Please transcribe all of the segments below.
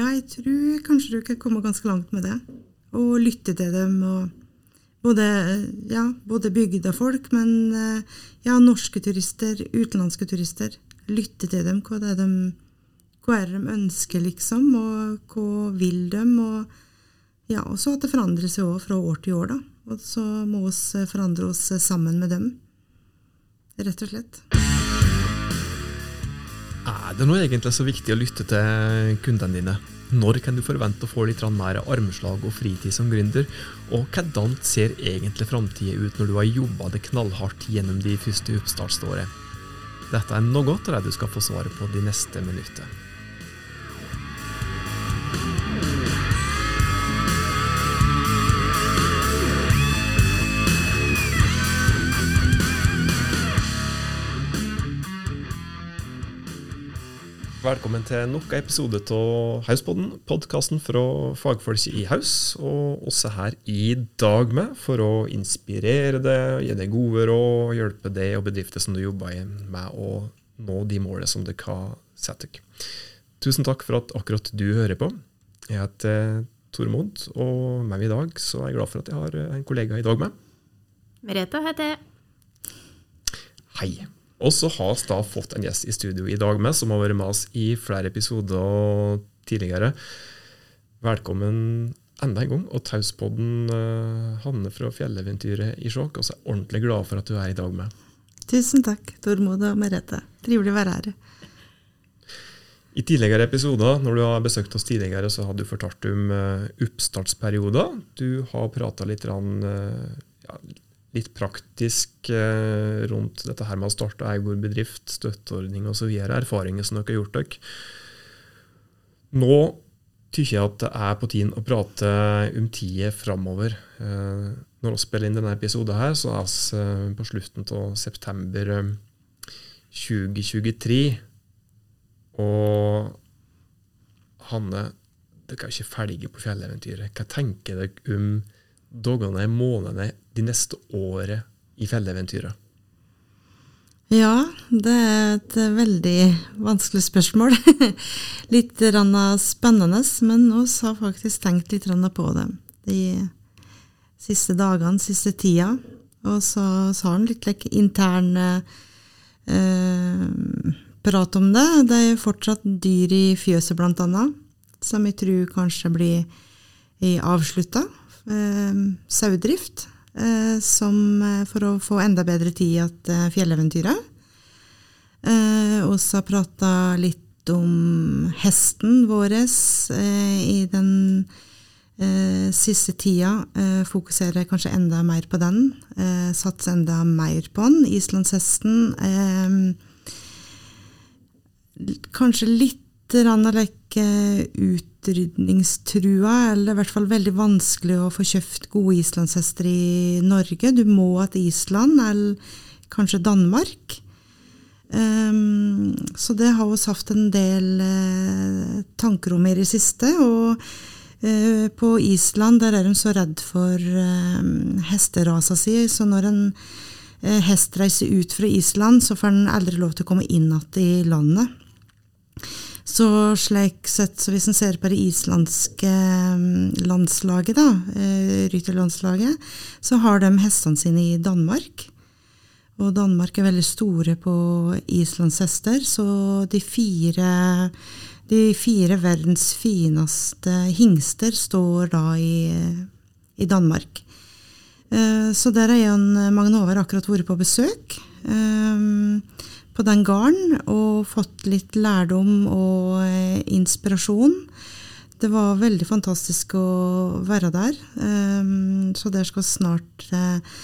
Jeg tror kanskje du kan komme ganske langt med det. Og lytte til dem. og både, ja, både bygdefolk, men eh, ja, norske turister, utenlandske turister. Lytte til dem. Hva, er de, hva er det de ønsker, liksom, og hva vil de? Og ja, så at det forandrer seg òg fra år til år, da. Og så må vi forandre oss sammen med dem. Rett og slett. Er det nå egentlig så viktig å lytte til kundene dine? Når kan du forvente å få litt mer armslag og fritid som gründer? Og hvordan ser egentlig framtida ut når du har jobba det knallhardt gjennom de første oppstartsåret? Dette er noe av det du skal få svaret på de neste minuttene. Velkommen til nok en episode av Hauspodden, podkasten fra fagfolk i Haus. Og også her i dag med for å inspirere deg, gi deg gode råd, hjelpe deg og bedrifter som du jobber med å nå de målene som dere har satt dere. Tusen takk for at akkurat du hører på. Jeg heter Tormod, og med meg i dag så er jeg glad for at jeg har en kollega i dag med. Merete heter jeg. Hei. Og så har da fått en gjest i studio i dag med, som har vært med oss i flere episoder tidligere. Velkommen enda en gang. Og Tauspodden uh, Hanne fra Fjelleventyret i Skjåk. Og så er jeg ordentlig glad for at du er i dag med. Tusen takk, Tormod og Merete. Trivelig å være her. I tidligere episoder, når du har besøkt oss tidligere, så har du fortalt om uh, oppstartsperioder. Du har prata litt rann, uh, ja, litt praktisk eh, rundt dette her med å starte egen bedrift, støtteordning osv. Erfaringer som dere har gjort dere. Nå tykker jeg at det er på tiden å prate om tida framover. Eh, når vi spiller inn denne episoden, her, så er vi på slutten av september 2023. Eh, Og Hanne, dere er ikke ferdige på fjelleventyret. Hva tenker dere om dagene, månedene, de neste året i fjelleventyret? Ja, det er et veldig vanskelig spørsmål. litt spennende, men vi har faktisk tenkt litt på det de siste dagene, siste tida. Og så har han litt like, intern eh, prat om det. Det er fortsatt dyr i fjøset, blant annet, som jeg tror kanskje blir avslutta eh, sauedrift. Eh, som, eh, for å få enda bedre tid til eh, fjelleventyret. Eh, og så prata litt om hesten vår eh, i den eh, siste tida. fokuserer kanskje enda mer på den. satser enda mer på den. Islandshesten. kanskje litt rann like, utrydningstrua, eller i hvert fall veldig vanskelig å få kjøpt gode islandshester i Norge. Du må til Island, eller kanskje Danmark. Um, så det har vi hatt en del uh, tanker om i det siste. Og uh, på Island der er de så redd for uh, hesterasa si, så når en hest reiser ut fra Island, så får den aldri lov til å komme inn igjen i landet. Så slik sett, så hvis en ser på det islandske mm, landslaget, da, eh, rytterlandslaget, så har de hestene sine i Danmark. Og Danmark er veldig store på islandshester, så de fire, de fire verdens fineste hingster står da i, i Danmark. Eh, så der har Jan Magnover akkurat vært på besøk. På den gården og fått litt lærdom og eh, inspirasjon. Det var veldig fantastisk å være der. Um, så der skal snart eh,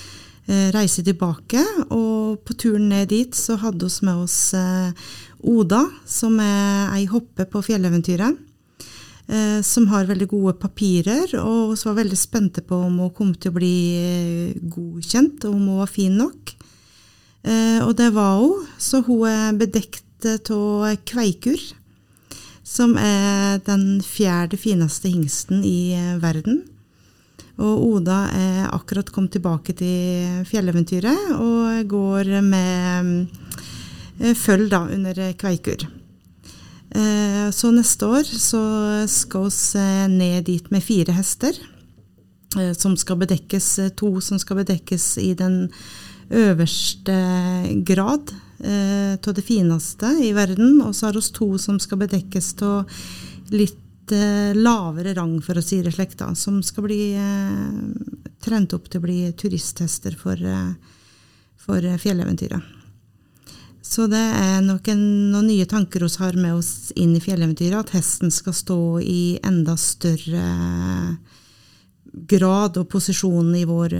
reise tilbake. Og på turen ned dit så hadde vi med oss eh, Oda, som er ei hoppe på fjelleventyret. Uh, som har veldig gode papirer, og vi var veldig spente på om hun kom til å bli godkjent, og om hun var fin nok. Eh, og det var hun. Så hun er bedekt av kveikur, som er den fjerde fineste hingsten i eh, verden. Og Oda er akkurat kommet tilbake til fjelleventyret og går med eh, følg da under kveikur. Så neste år så skal vi ned dit med fire hester. Som skal bedekkes, to som skal bedekkes i den øverste grad av det fineste i verden. Og så har vi to som skal bedekkes av litt lavere rang, for å si det slik, da, som skal bli trent opp til å bli turisthester for, for fjelleventyret. Så det er nok en, noen nye tanker vi har med oss inn i fjelleventyret, at hesten skal stå i enda større grad og posisjon i vår,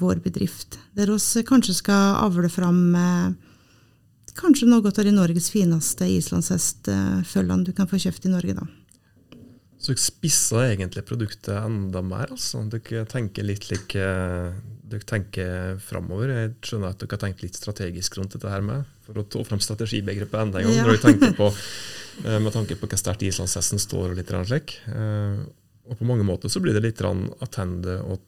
vår bedrift. Der oss kanskje skal avle fram eh, kanskje noe av de Norges fineste islandshestfølgene du kan få kjøpt i Norge. da. Så dere spisser egentlig produktet enda mer? altså? Dere tenker litt like dere tenker framover. Jeg skjønner at dere har tenkt litt strategisk rundt dette her med, for å ta fram strategibegrepet enda en gang. Ja. Når dere tenker på, eh, med tanke på hvor sterkt islandshesten står og litt slik. Og på mange måter så blir det litt attende å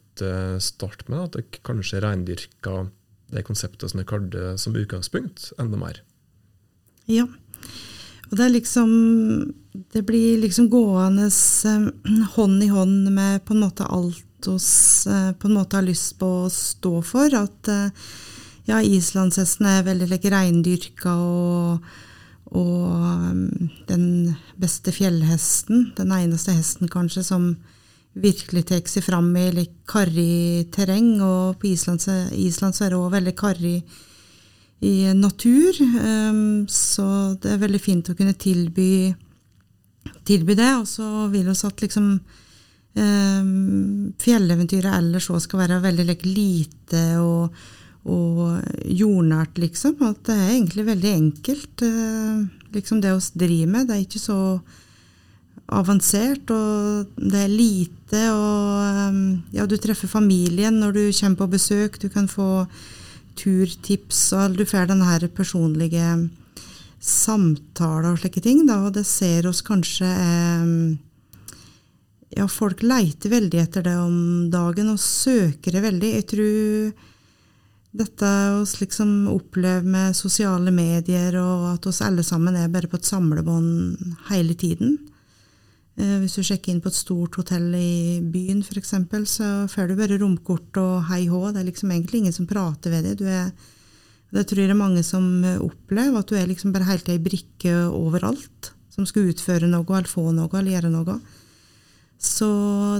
starte med at jeg kanskje reindyrker det konseptet som jeg kalte som utgangspunkt, enda mer. Ja. Og det er liksom Det blir liksom gående eh, hånd i hånd med på en måte alt oss eh, på en måte har lyst på å stå for. At eh, ja, islandshesten er veldig like, reindyrka og, og um, den beste fjellhesten. Den eneste hesten kanskje som virkelig tar seg fram i litt karrig terreng. Og på Island, Island så er det òg veldig karrig i natur. Um, så det er veldig fint å kunne tilby, tilby det. Og så vil vi at liksom Um, fjelleventyret ellers òg skal være veldig like, lite og, og, jordnært, liksom. At det er egentlig veldig enkelt, uh, liksom det å drive med. Det er ikke så avansert, og det er lite, og um, ja, du treffer familien når du kommer på besøk. Du kan få turtips, og du får denne her personlige samtaler og slike ting. Da, og det ser oss kanskje eh, ja, folk leiter veldig etter det om dagen, og søker det veldig. Jeg tror dette vi liksom opplever med sosiale medier, og at oss alle sammen er bare på et samlebånd hele tiden. Eh, hvis du sjekker inn på et stort hotell i byen, f.eks., så får du bare romkort og hei hå. Det er liksom egentlig ingen som prater ved deg. Det tror jeg det er mange som opplever, at du er liksom bare helt ei brikke overalt. Som skal utføre noe, eller få noe, eller gjøre noe. Så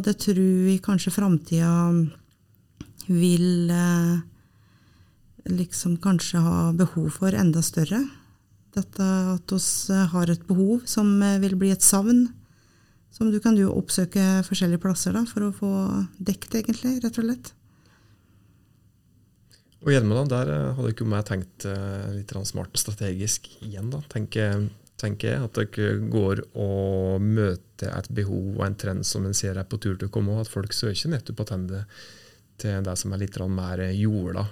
det tror vi kanskje framtida vil eh, liksom kanskje ha behov for enda større. Dette at vi har et behov som vil bli et savn. Som du kan du oppsøke forskjellige plasser da, for å få dekt, egentlig, rett og slett. Og Hjelmeland, der eh, hadde ikke jeg tenkt eh, litt smart strategisk igjen. da. Tenker tenker jeg. At dere går og møter et behov og en trend som en ser er på tur til å komme, og at folk søker nettopp attende til det som er litt mer jorda,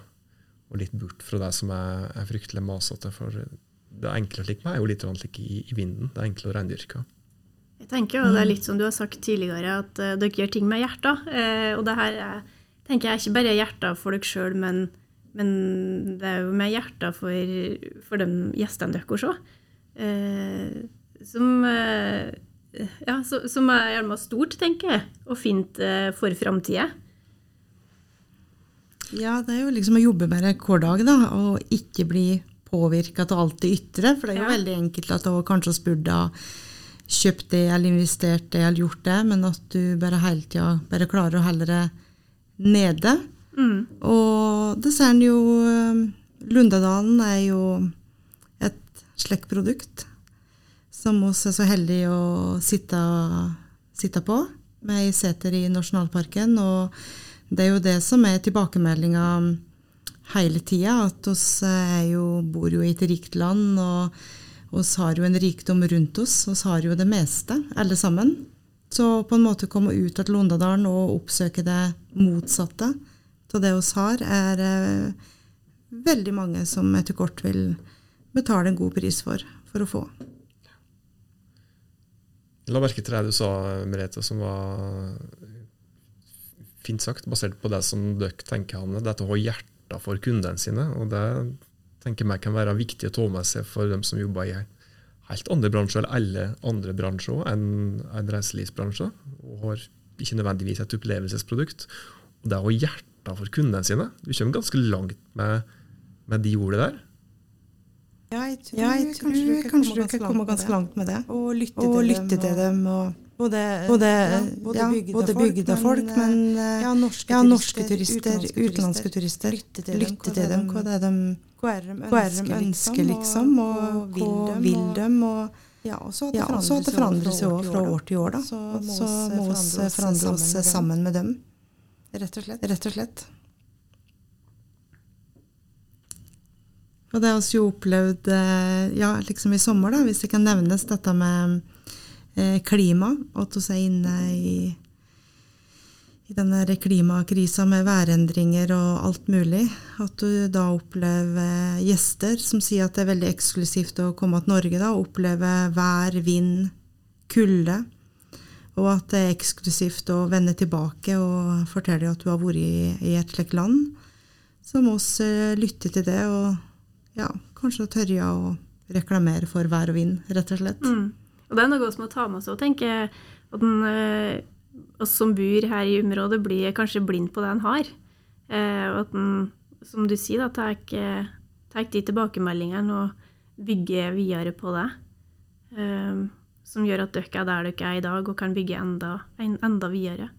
og litt bort fra det som er, er fryktelig masete. For det enkle slik meg er jo litt slik i, i vinden. Det er enkle å reindyrke. Jeg tenker jo det er litt som du har sagt tidligere, at uh, dere gjør ting med hjertet. Uh, og det her er, tenker jeg er ikke bare hjertet for dere sjøl, men, men, det er jo med hjertet for, for de gjestene deres òg. Uh, som, eh, ja, som er gjerne stort, tenker jeg, og fint for framtida. Ja, det er jo liksom å jobbe med det hver dag, da, og ikke bli påvirka av alt det ytre. For det er jo ja. veldig enkelt at du kanskje burde ha kjøpt det eller investert det eller gjort det, men at du bare hele tida bare klarer å holde det nede. Mm. Og det ser en jo Lundedalen er jo slikt produkt som vi er så heldige å sitte, sitte på med i seter i nasjonalparken. Og det er jo det som er tilbakemeldinga hele tida, at vi bor jo i et rikt land. og vi har jo en rikdom rundt oss. Vi har jo det meste, alle sammen. Så på en måte komme ut av Londadalen og oppsøke det motsatte av det vi har, er eh, veldig mange som etter kort vil betale en god pris for, for å få. La merke til det du sa, Merete, som var fint sagt, basert på det som dere tenker, Hanne. Dette å ha hjertet for kundene sine. og Det tenker jeg kan være viktig å ta med seg for dem som jobber i helt andre bransjer, eller alle andre bransjer enn en reiselivsbransje, og har ikke nødvendigvis et opplevelsesprodukt. Og det å hjertet for kundene sine. Du kommer ganske langt med, med de ordene der. Ja, jeg tror, ja, jeg tror kanskje, kanskje du kan komme ganske langt med det. Og lytte, og til, lytte dem, til dem. Og både, både, ja, både, ja, både bygda folk, men, men eh, ja, norske, ja, norske turister, turister, utenlandske turister. Lytte til, lytte til dem. Hva er det de, hva er de ønsker, liksom? Og hva vil dem, Og, ja, og så at det forandrer seg òg fra år til år. Da. Så må vi forandre oss sammen med dem. Rett og slett. Rett og slett. Og det har vi jo opplevd eh, ja, liksom i sommer, da, hvis det kan nevnes dette med eh, klima. At vi er inne i, i denne klimakrisa med værendringer og alt mulig. At du da opplever gjester som sier at det er veldig eksklusivt å komme til Norge da, og oppleve vær, vind, kulde. Og at det er eksklusivt å vende tilbake og fortelle at du har vært i, i et slikt land. Så må vi eh, lytte til det. og ja, kanskje tørre å reklamere for vær og vind, rett og slett. Mm. Og det er noe som må ta med seg. Og tenke at den, eh, oss som bor her i området, blir kanskje blind på det en har. Eh, og at en, som du sier, da, tar de tilbakemeldingene og bygger videre på det. Eh, som gjør at dere er der dere er i dag, og kan bygge enda, en, enda videre.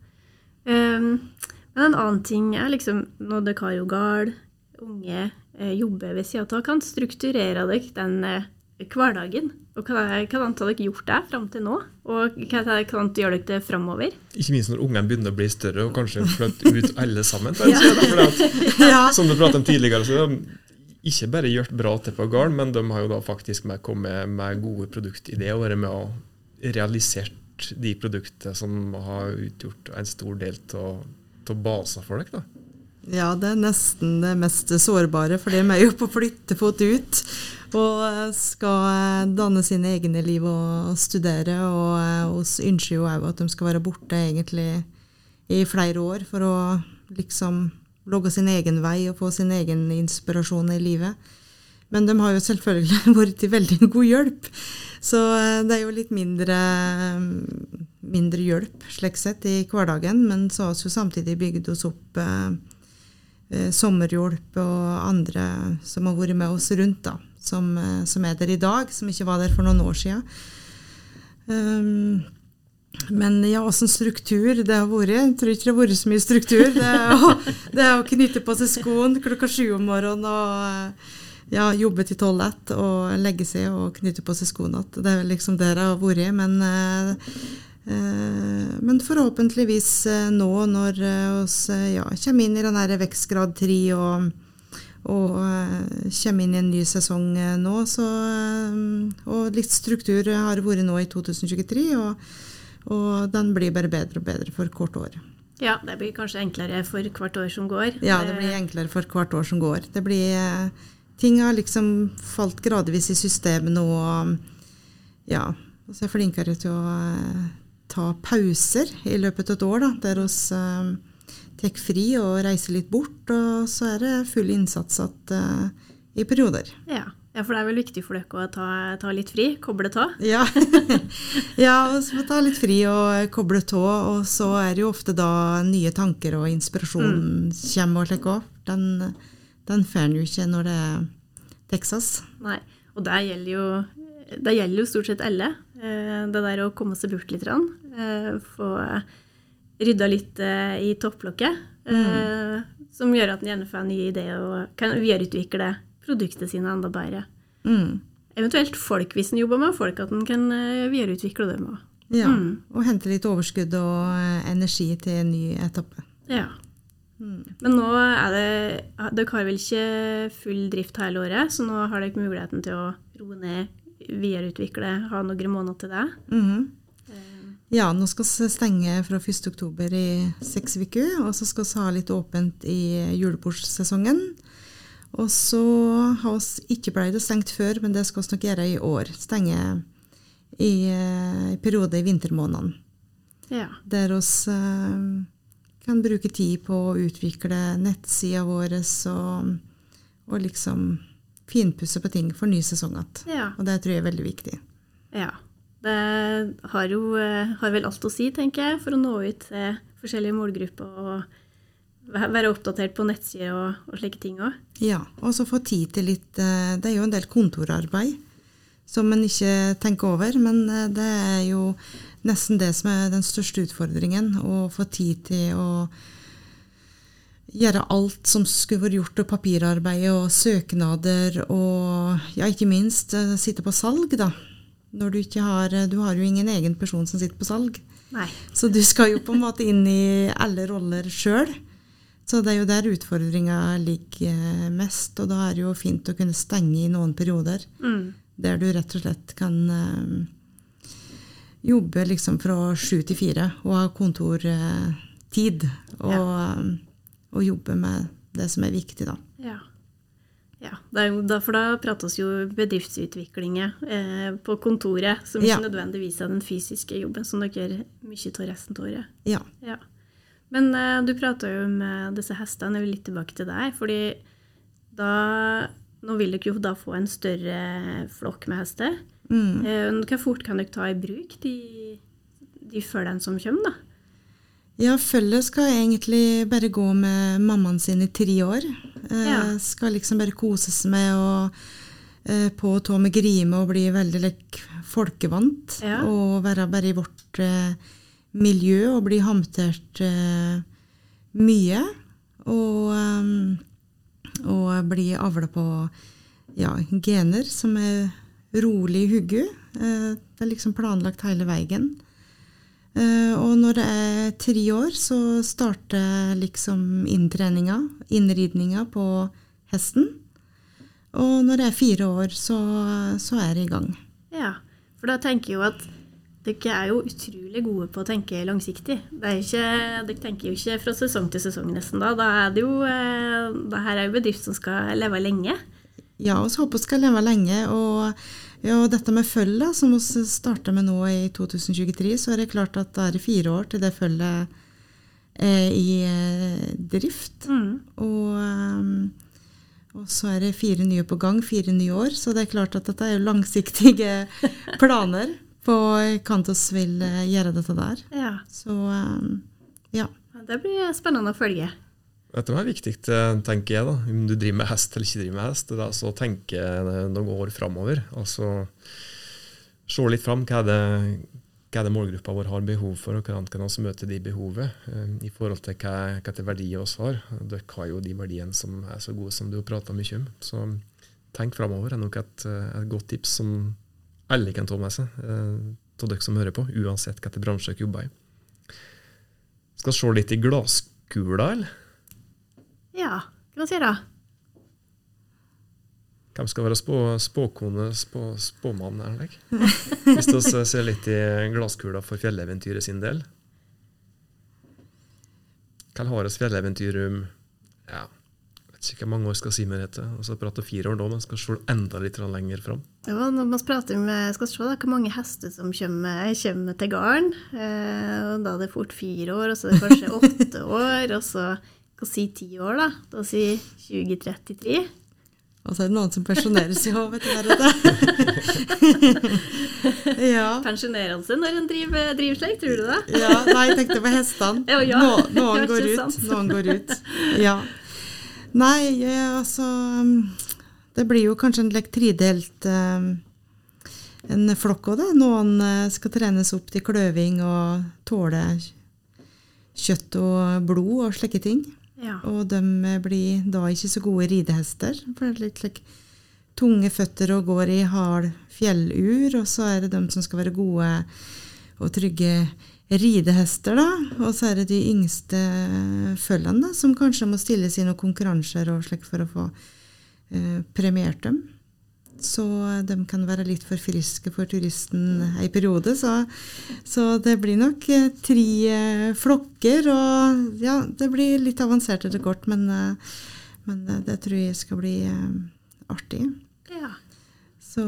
Men en annen ting er liksom når dere har jo gard, unge jobber ved sida av, kan strukturere dere den hverdagen? Og hva, har dere gjort der fram til nå? Og hva gjør dere det framover? Ikke minst når ungene begynner å bli større og kanskje flytte ut alle sammen. ja. at, som du pratet om tidligere, så har ikke bare gjort bra til på gården, men de har jo da faktisk med kommet med gode produktideer og vært med å realisert de produktene som har utgjort en stor del av basen for dere. da. Ja, det er nesten det mest sårbare, for de er jo på flyttefot ut. Og skal eh, danne sine egne liv og studere. Og oss eh, ønsker jo òg at de skal være borte egentlig i flere år for å liksom logge sin egen vei og få sin egen inspirasjon i livet. Men de har jo selvfølgelig vært til veldig god hjelp. Så eh, det er jo litt mindre, mindre hjelp slik sett i hverdagen. Men så har vi jo samtidig bygd oss opp eh, Sommerhjelp og andre som har vært med oss rundt, da, som, eh, som, er der i dag, som ikke var der for noen år siden. Um, men ja, åssen struktur det har vært. Jeg tror ikke det har vært så mye struktur. Det er å, det er å knytte på seg skoen klokka sju om morgenen og ja, jobbe til tolv ett og legge seg og knytte på seg skoene igjen. Det er liksom det det har vært. Men eh, Eh, men forhåpentligvis eh, nå når vi eh, ja, kommer inn i den vekstgrad 3 og, og kommer inn i en ny sesong nå, så, og litt struktur har vært nå i 2023, og, og den blir bare bedre og bedre for hvert år. Ja, det blir kanskje enklere for hvert år som går. Ja, det blir enklere for hvert år som går. Det blir, ting har liksom falt gradvis i systemet nå. og ja, så er flinkere til å ta pauser i løpet av et år, da, der vi uh, tar fri og reiser litt bort. Og så er det full innsats at, uh, i perioder. Ja. ja. for det er vel viktig for dere å ta, ta litt fri? Koble av? Ja, ja vi må ta litt fri og koble av. Og så er det jo ofte da nye tanker og inspirasjon mm. kommer og slik òg. Den, den får en jo ikke når det er Texas. Nei, og det gjelder jo, det gjelder jo stort sett alle. Eh, det der å komme seg bort litt. Eh, få rydda litt eh, i topplokket. Mm. Som gjør at en gjerne får nye ideer og kan videreutvikle produktet sine enda bedre. Mm. Eventuelt folk hvis en jobber med folk, at en kan videreutvikle dem òg. Ja, mm. og hente litt overskudd og energi til en ny etappe. Ja. Mm. Men nå er det Dere har vel ikke full drift hele året, så nå har dere muligheten til å roe ned videreutvikle, ha noen måneder til det. Mm -hmm. Ja, nå skal vi stenge fra 1.10 i seks uker, og så skal vi ha litt åpent i julebordsesongen. Og så har vi ikke pleid å stengt før, men det skal vi nok gjøre i år. Stenge i, i periode i vintermånedene. Ja. Der vi uh, kan bruke tid på å utvikle nettsida vår og, og liksom finpusse på ting for ny sesong igjen. Ja. Og det tror jeg er veldig viktig. Ja. Det har jo eh, har vel alt å si, tenker jeg, for å nå ut til forskjellige målgrupper og være oppdatert på nettsider og, og slike ting òg. Ja, og så få tid til litt eh, Det er jo en del kontorarbeid som en ikke tenker over, men eh, det er jo nesten det som er den største utfordringen. Å få tid til å gjøre alt som skulle vært gjort, og papirarbeid og søknader og ja, ikke minst sitte på salg, da. Når du ikke har Du har jo ingen egen person som sitter på salg. Nei. Så du skal jo på en måte inn i alle roller sjøl. Så det er jo der utfordringa ligger eh, mest. Og da er det jo fint å kunne stenge i noen perioder Mm. der du rett og slett kan eh, jobbe liksom fra sju til fire og ha kontortid. Og, eh, og jobbe med det som er viktig, da. Ja. Ja. Er da, for da prates jo bedriftsutvikling eh, på kontoret, som Ja. ikke nødvendigvis er den fysiske jobben, som dere gjør mye av resten av året. Ja. Ja. Men eh, du prata jo om eh, disse hestene. Jeg vil litt tilbake til deg. fordi da Nå vil dere jo da få en større flokk med hester. Mm. Eh, Hvor fort kan dere ta i bruk de, de følgene som kommer, da? Ja, følget skal egentlig bare gå med mammaen sin i tre år. Eh, Ja. Skal liksom bare koses med og eh, på tå med grime og bli veldig like, folkevant. Ja. Og være bare i vårt eh, miljø og bli hamtert eh, mye. Og, eh, og bli avla på ja, gener som er rolig i hugget. Eh, det er liksom planlagt hele veien. Eh, og når det er tre år, så starter liksom inntreninga, innridninga på hesten. Og når det er fire år, så, så er det i gang. Ja, for da tenker jeg jo at dere er jo utrolig gode på å tenke langsiktig. Er ikke, dere tenker jo ikke fra sesong til sesong nesten da. Da er det jo, eh, det her er jo bedrift som skal leve lenge. Ja, så håper vi skal leve lenge. Og, ja, og dette med følget, som vi starta med nå i 2023, så er det klart at det er fire år til det følget er i eh, drift. Mm. Og, eh, og så er det fire nye på gang, fire nye år. Så det er klart at dette er langsiktige planer på hvordan vi vil eh, gjøre dette der. Ja, Så eh, ja. det blir spennende å følge. Dette er viktig, eh, tenker jeg, da, om du driver med hest eller ikke driver med hest. Det er å tenke noen år framover. Altså se litt fram. Hva det, hva det målgruppa vår har behov for, og hvordan kan vi møte de behovet eh, i forhold til hva, hva til verdier vi har. Dere har jo de verdiene som er så gode som du har prata mye om. Så tenk framover er nok et, et godt tips som alle kan ta med seg, eh, av dere som hører på, uansett hvilken bransje dere jobber i. Skal se litt i glasskula, eller? Ja, hva sier du? Hvem skal være spå, spåkone, spå, spåmann? er ikke? Hvis vi ser litt i glasskula for fjelleventyret sin del. Hva har vi fjelleventyr om ja, vet ikke hvor mange år skal si med dette. Og så prater fire år da, men skal se enda litt lenger fram. Ja, når man prater med, skal se da, hvor mange hester som kommer, kommer til gården. Eh, og da er det fort fire år, og så er det kanskje åtte år, og så hva si ti år, da? Da sier 2033. Og så er det noen som pensjoneres i òg, vet du. Ja. Pensjonerer han seg når han driver, slik, tror du det? ja. Nei, jeg tenkte på hestene. Ja, ja. Nå, noen går ut, noen går ut. Ja. Nei, eh, altså Det blir jo kanskje en tredelt um, en flokk òg, da. Noen eh, skal trenes opp til kløving og tåle kjøtt og blod og slike ting. Og de blir da ikke så gode ridehester. For det er litt like, tunge føtter og går i hard fjellur. Og så er det de som skal være gode og trygge ridehester, da. Og så er det de yngste følgene som kanskje må stilles i noen konkurranser og slik for å få eh, premiert dem. Så de kan være litt for friske for turisten ei periode. Så, så det blir nok eh, tre eh, flokker. Og ja, det blir litt avansert etter hvert, men, eh, men det tror jeg skal bli artig. ja. Så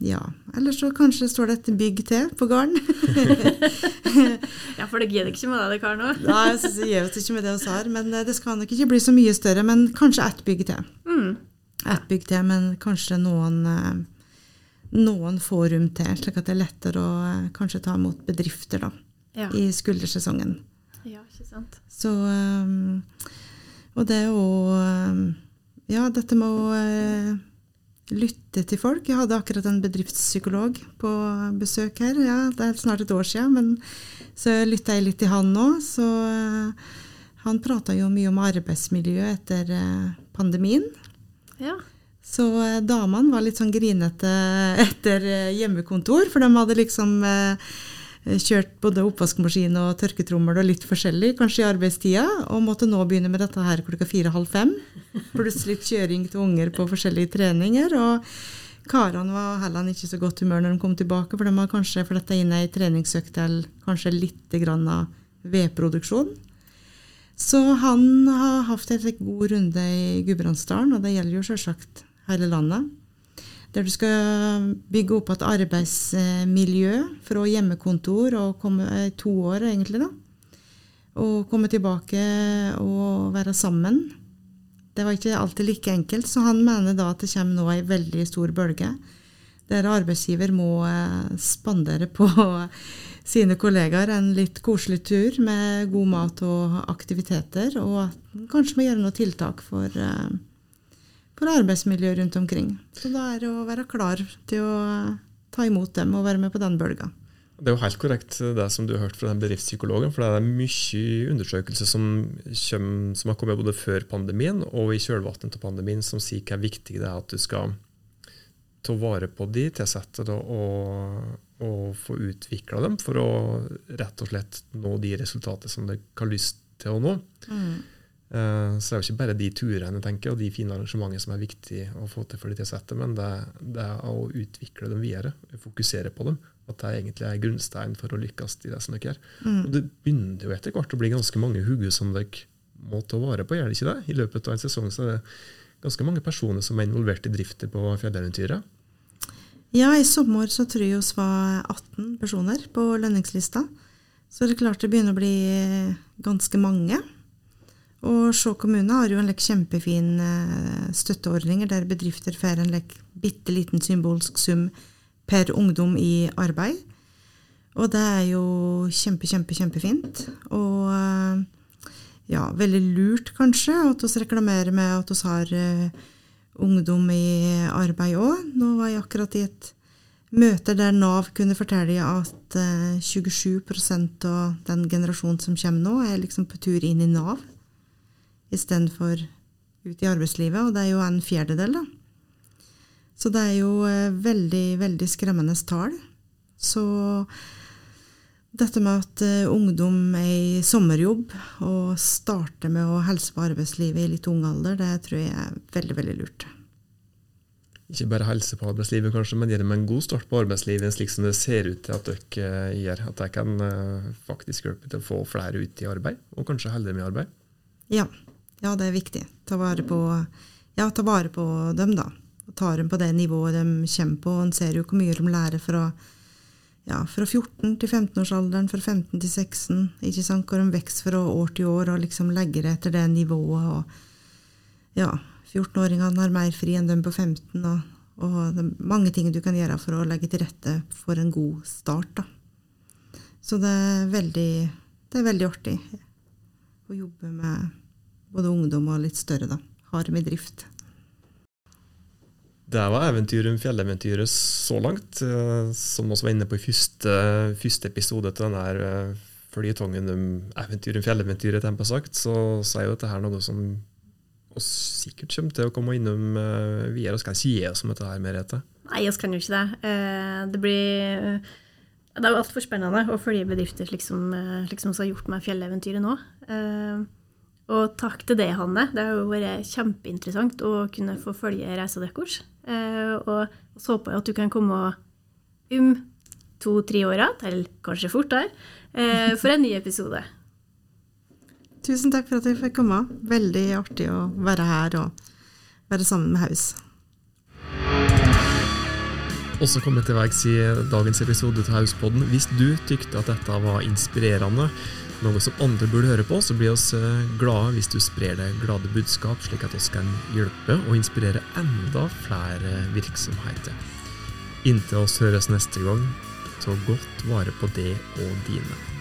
ja. Eller så kanskje står det et bygg til på gården. ja, for det gidder ikke med det, kar nå. Nei, jeg gjør ikke med det vi har, men det skal nok ikke bli så mye større. Men kanskje ett bygg til. Mm. Ett bygg til, men kanskje noen, noen få rom til, slik at det er lettere å eh, kanskje ta imot bedrifter da, Ja. i skuldersesongen. ja, ikke sant. Så um, Og det um, Ja, dette med å lytte til folk. Jeg hadde akkurat en bedriftspsykolog på besøk her. Ja, det er snart et år siden, men så lytta jeg litt til han nå. Så han prata jo mye om arbeidsmiljø etter pandemien. Ja. Så eh, damene var litt sånn grinete etter eh, hjemmekontor, for de hadde liksom eh, kjørt både oppvaskmaskin og tørketrommel og litt forskjellig, kanskje i arbeidstida, og måtte nå begynne med dette her klokka fire-halv fem. Pluss litt kjøring til unger på forskjellige treninger. og Karene var heller ikke så godt humør når de kom tilbake, for de har kanskje fletta inn ei treningsøkt eller kanskje litt vedproduksjon. Så han har hatt en god runde i Gudbrandsdalen, og det gjelder jo selvsagt hele landet. Der du skal bygge opp et arbeidsmiljø fra hjemmekontor og komme i to år, egentlig. da. Og komme tilbake og være sammen. Det var ikke alltid like enkelt, så han mener da at det kommer nå ei veldig stor bølge. Der arbeidsgiver må eh, spandere på sine kollegaer en litt koselig tur med god mat og aktiviteter, og at en kanskje må gjøre noen tiltak for, eh, for arbeidsmiljøet rundt omkring. Så da er det å være klar til å ta imot dem og være med på den bølga. Det er jo helt korrekt det som du har hørt fra den bedriftspsykologen. For det er mye undersøkelser som, kommer, som har kommet både før pandemien og i kjølvannet av pandemien, som sier hvor viktig det er at du skal ta vare på de tilsatte og, og få utvikla dem for å rett og slett nå de resultatene som dere har lyst til å nå. Eh, Så det er jo ikke bare de turene tenker, og de fine arrangementene som er viktig å få til for de tilsatte, men det, det er å utvikle dem videre, fokusere på dem. At det egentlig er grunnstein for å lykkes i det som dere gjør. Og det begynner jo etter hvert å bli ganske mange hugger som dere må ta vare på, gjør det ikke det? I løpet av en sesong så er det ganske mange personer som er involvert i drifter på fjelleventyret. Ja, i sommer så tror jeg oss var 18 personer på lønningslista. Så det er klart det begynner å bli ganske mange. Og Skjå kommune har jo en like kjempefin eh, støtteordninger der bedrifter får en like bitte liten symbolsk sum per ungdom i arbeid. Og det er jo kjempe, kjempe, kjempefint. Og eh, ja, veldig lurt kanskje at vi reklamerer med at vi har eh, ungdom i arbeid òg. Nå var jeg akkurat i et møte der Nav kunne fortelle at eh, 27% av den generasjonen som kommer nå, er liksom på tur inn i Nav istedenfor ut i arbeidslivet, og det er jo en fjerdedel, da. Så det er jo eh, veldig, veldig skremmende tall. Så dette med at eh, ungdom er i sommerjobb og starter med å helse på arbeidslivet i litt ung alder, det tror jeg er veldig, veldig lurt. Ikke bare helse på arbeidslivet, kanskje, men gi dem en god start på arbeidslivet, slik som det ser ut til at dere eh, gjør. At det kan eh, faktisk hjelpe til å få flere ut i arbeid, og kanskje holde dem i arbeid. Ja, ja, det er viktig. Ta vare på, ja, ta vare på dem, da. Og ta dem på det nivået de kommer på. En ser jo hvor mye de lærer fra, ja, fra 14 til 15-årsalderen, fra 15 til 16. ikke sant? Hvor de vokser fra år til år og liksom legger etter det nivået. og ja, 14-åringene har mer fri enn dem på 15. Og, og det er mange ting du kan gjøre for å legge til rette for en god start. da. Så det er veldig, det er veldig artig å jobbe med både ungdom og litt større. da. Har i drift. Det var eventyret om fjelleventyret så langt. eh, Som vi var inne på i første, første episode til denne eh, føljetongen om eventyret om fjelleventyret, tempo sagt, så, så er jo dette her noe som vi sikkert kommer til å komme innom uh, videre. Vi skal ikke gi oss om dette her, Merete. Nei, vi kan jo ikke det. Det blir Det er jo altfor spennende å følge bedrifter slik som, som har gjort med fjelleventyret nå. Eh, Og takk til deg, Hanne. Det har jo vært kjempeinteressant å kunne få følge reisa deres. Eh, Og så håper jeg at du kan komme om to-tre år igjen, eller kanskje fortere, eh, for en ny episode. Tusen takk for at jeg fikk komme. Veldig artig å være her og være sammen med Haus. Også jeg til veis i dagens episode til Hauspodden. Hvis du tykte at dette var inspirerende, noe som andre burde høre på, så blir oss eh, glade hvis du sprer det glade budskap, slik at oss kan hjelpe og inspirere enda flere virksomheter. Inntil oss høres neste gang, ta godt vare på det og dine.